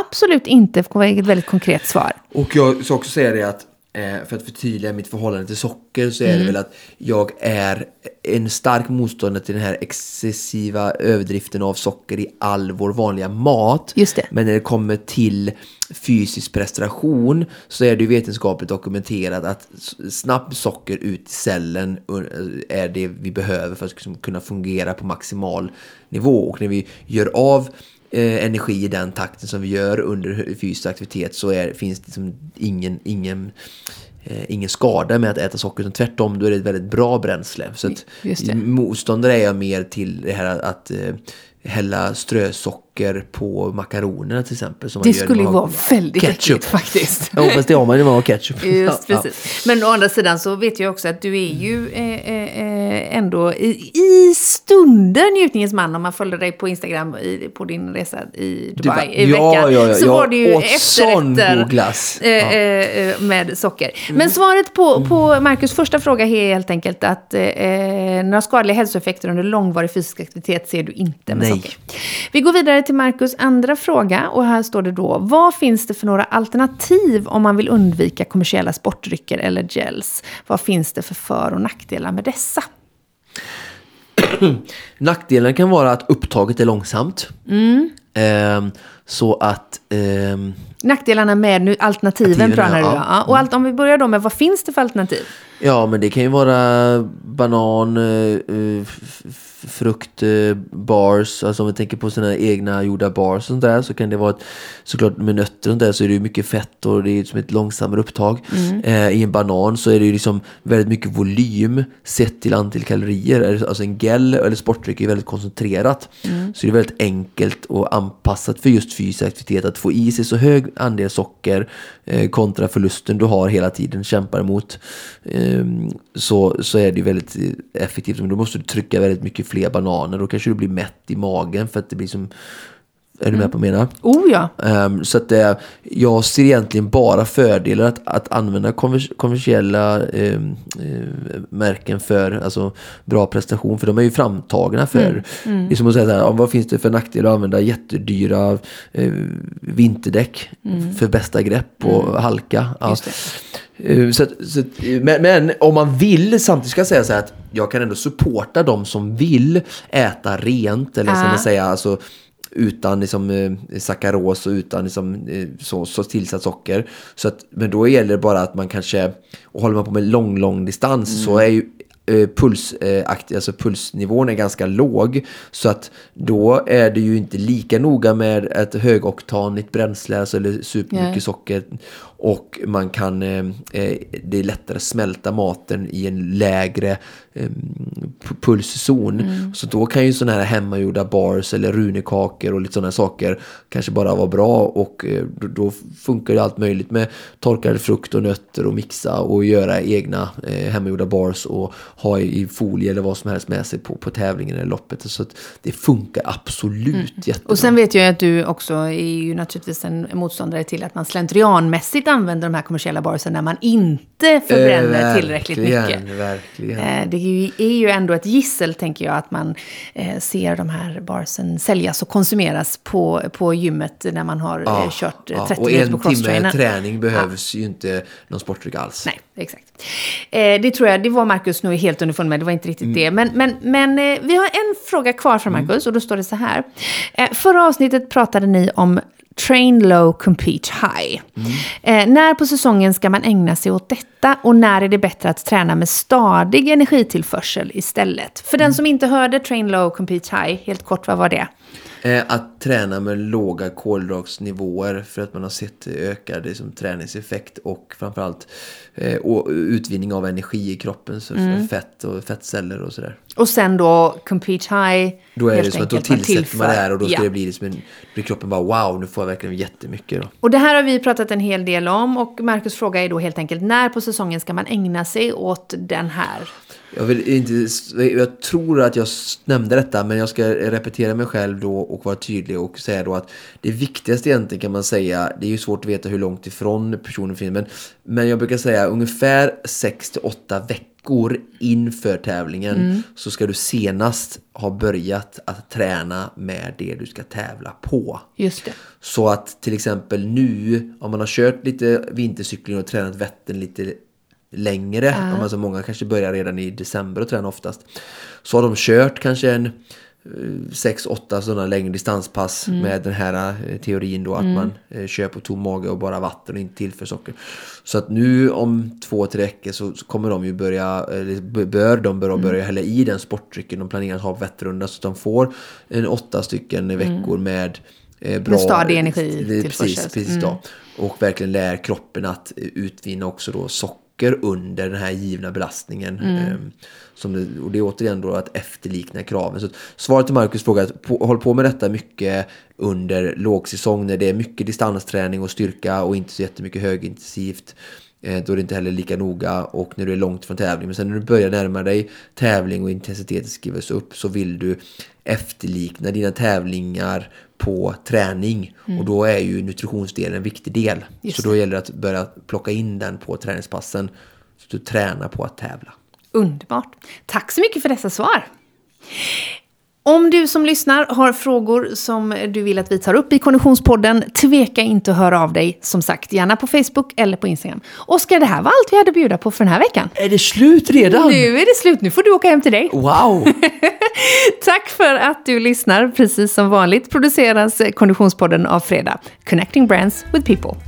A: Absolut inte, var ett väldigt konkret svar.
B: Och jag ska också säga det att eh, för att förtydliga mitt förhållande till socker så är mm. det väl att jag är en stark motståndare till den här excessiva överdriften av socker i all vår vanliga mat.
A: Just det.
B: Men när det kommer till fysisk prestation så är det ju vetenskapligt dokumenterat att snabbt socker ut i cellen är det vi behöver för att liksom kunna fungera på maximal nivå. Och när vi gör av eh, energi i den takten som vi gör under fysisk aktivitet så är, finns det liksom ingen, ingen, eh, ingen skada med att äta socker. Utan tvärtom, då är det ett väldigt bra bränsle. Så att motståndare är jag mer till det här att, att eh, hälla strösocker på makaronerna till exempel. Som
A: det skulle ju vara väldigt ketchup. äckligt faktiskt.
B: Ja, fast det har man ju med ketchup.
A: Just ja, precis. Ja. Men å andra sidan så vet jag också att du är ju eh, eh, eh, ändå i, i stunder njutningens man om man följer dig på Instagram i, på din resa i Dubai bara, i veckan. Ja, ja, ja. Så var det ju efterrätter glass. Eh, eh, eh, med socker. Mm. Men svaret på, på Marcus första fråga är helt enkelt att några skadliga hälsoeffekter under långvarig fysisk aktivitet ser du inte med Nej. socker. Vi går vidare till Marcus andra fråga och här står det då, vad finns det för några alternativ om man vill undvika kommersiella sportdrycker eller gels? Vad finns det för för och nackdelar med dessa?
B: Nackdelen kan vara att upptaget är långsamt.
A: Mm.
B: Eh, så att... Eh,
A: Nackdelarna med nu, alternativen, alternativen ja. ja. Och allt, om vi börjar då med vad finns det för alternativ?
B: Ja, men det kan ju vara banan, eh, fruktbars, alltså om vi tänker på sina egna gjorda bars och där så kan det vara ett, såklart med nötter och där så är det ju mycket fett och det är som ett långsammare upptag. Mm. Eh, I en banan så är det ju liksom väldigt mycket volym sett till antal kalorier. Alltså en gel eller sportdryck är väldigt koncentrerat. Mm. Så det är väldigt enkelt och anpassat för just fysisk aktivitet att få i sig så hög andel socker eh, kontra förlusten du har hela tiden kämpar emot. Eh, så, så är det väldigt effektivt. Men då måste du trycka väldigt mycket fler bananer. Då kanske du blir mätt i magen för att det blir som är du med på vad jag menar?
A: Oh ja.
B: Um, så att uh, jag ser egentligen bara fördelar att, att använda kommersiella um, uh, märken för alltså, bra prestation. För de är ju framtagna för, mm. Mm. det är som att säga så här, vad finns det för nackdelar att använda jättedyra uh, vinterdäck mm. för bästa grepp och mm. halka. Ja. Så, så, men, men, om man vill, samtidigt ska jag säga så här att jag kan ändå supporta de som vill äta rent. Eller som jag säga, alltså utan liksom, eh, sackaros och utan liksom, eh, så, så tillsatt socker. Så att, men då gäller det bara att man kanske, och håller man på med lång, lång distans mm. så är ju eh, pulsaktig, alltså pulsnivån är ganska låg. Så att då är det ju inte lika noga med ett högoktanigt bränsle, alltså eller supermycket
A: Nej.
B: socker. Och man kan, eh, eh, det är lättare att smälta maten i en lägre eh, pu- pulszon.
A: Mm.
B: Så då kan ju sådana här hemmagjorda bars eller runekakor och lite sådana saker kanske bara vara bra. Och eh, då, funkar ju allt möjligt med torkad frukt och nötter och mixa och göra egna eh, hemmagjorda bars och ha i, i folie eller vad som helst med sig på, på tävlingen eller loppet. Så det funkar absolut jättebra.
A: Mm. Och sen vet jag att du också är ju naturligtvis en motståndare till att man slentrianmässigt använder de här kommersiella barsen när man inte förbränner
B: Eh,
A: tillräckligt mycket.
B: Verkligen.
A: Eh, Det är ju, är ju ändå ett gissel, tänker jag, att man eh, ser de här barsen säljas och konsumeras på, på gymmet när man har eh, kört eh, 30
B: och
A: minuter
B: en
A: på
B: timme
A: crosstrainern.
B: träning behövs ju inte någon sportdryck alls.
A: Nej, exakt. Eh, det tror jag, det var Marcus nog helt underfund med, det var inte riktigt
B: Mm.
A: det. Men, men, men eh, vi har en fråga kvar från Marcus och då står det så här. Eh, förra avsnittet pratade ni om Train low, compete high.
B: Mm.
A: Eh, när på säsongen ska man ägna sig åt detta och när är det bättre att träna med stadig energitillförsel istället? För
B: Mm.
A: den som inte hörde Train low, compete high, helt kort, vad var det?
B: Eh, att träna med låga kolhydratsnivåer för att man har sett ökad liksom, träningseffekt och framförallt eh, och utvinning av energi i kroppen, så
A: Mm.
B: fett och fettceller och sådär.
A: Och sen då compete high.
B: Då är det som att då
A: enkelt, man
B: tillsätter man det här och då ska
A: ja.
B: det bli liksom en, blir kroppen bara wow, nu får jag verkligen jättemycket då.
A: Och det här har vi pratat en hel del om och Marcus fråga är då helt enkelt när på säsongen ska man ägna sig åt den här?
B: Jag, vill inte, jag tror att jag nämnde detta men jag ska repetera mig själv då och vara tydlig och säga då att det viktigaste egentligen kan man säga, det är ju svårt att veta hur långt ifrån personen finns men, men jag brukar säga ungefär 6-8 veckor inför tävlingen så ska du senast ha börjat att träna med det du ska tävla på.
A: Just det.
B: Så att till exempel nu, om man har kört lite vintercykling och tränat Vättern lite längre, om alltså många kanske börjar redan i december och tränar oftast, så har de kört kanske en 6-8 sådana längre distanspass med den här eh, teorin då att man eh, kör på tom mage och bara vatten och inte tillför socker. Så att nu om två, tre veckor så, kommer de ju börja, bör de börja, börja hälla i den sportdrycken. De planerar att ha på Vätternrundan så att de får en åtta stycken veckor med eh, bra...
A: stadig energitillförsel.
B: Precis, precis då. Och verkligen lär kroppen att eh, utvinna också då socker under den här givna belastningen. Ehm, som det, och det är återigen då att efterlikna kraven. Så svaret till Marcus fråga är att på, håll på med detta mycket under lågsäsong när det är mycket distansträning och styrka och inte så jättemycket högintensivt. Eh, Då är det inte heller lika noga och när du är långt från tävling. Men sen när du börjar närma dig tävling och intensiteten skrivs upp så vill du efterlikna dina tävlingar på träning. Och då är ju nutritionsdelen en viktig del.
A: Just
B: så då gäller det att börja plocka in den på träningspassen. Så att du tränar på att tävla.
A: Underbart. Tack så mycket för dessa svar. Om du som lyssnar har frågor som du vill att vi tar upp i Konditionspodden, tveka inte att höra av dig. Som sagt, gärna på Facebook eller på Instagram. Oskar, det här var allt vi hade att bjuda på för den här veckan.
B: Är det slut redan?
A: Nu är det slut, nu får du åka hem till dig.
B: Wow!
A: Tack för att du lyssnar. Precis som vanligt produceras Konditionspodden av Fredag. Connecting Brands with People.